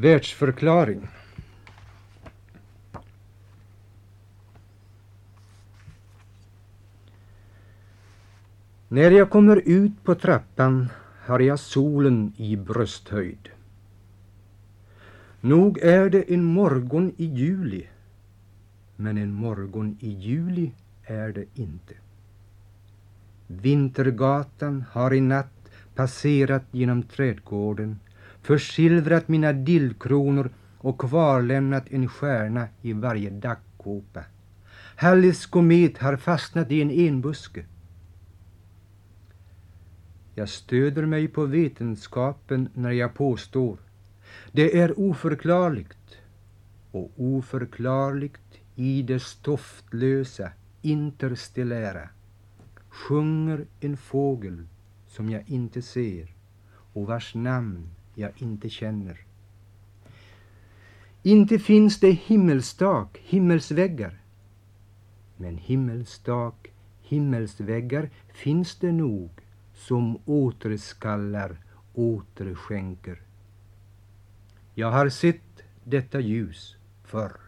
Världsförklaring När jag kommer ut på trappan har jag solen i brösthöjd. Nog är det en morgon i juli, men en morgon i juli är det inte. Vintergatan har i natt passerat genom trädgården, försilvrat mina dillkronor och kvarlämnat en stjärna i varje dagkåpa. Hallis komet har fastnat i en enbuske. Jag stöder mig på vetenskapen när jag påstår det är oförklarligt och oförklarligt i det stoftlösa interstellära sjunger en fågel som jag inte ser och vars namn jag inte känner. Inte finns det himmelstak, himmelsväggar. Men himmelstak, himmelsväggar finns det nog som återskallar, återskänker. Jag har sett detta ljus förr.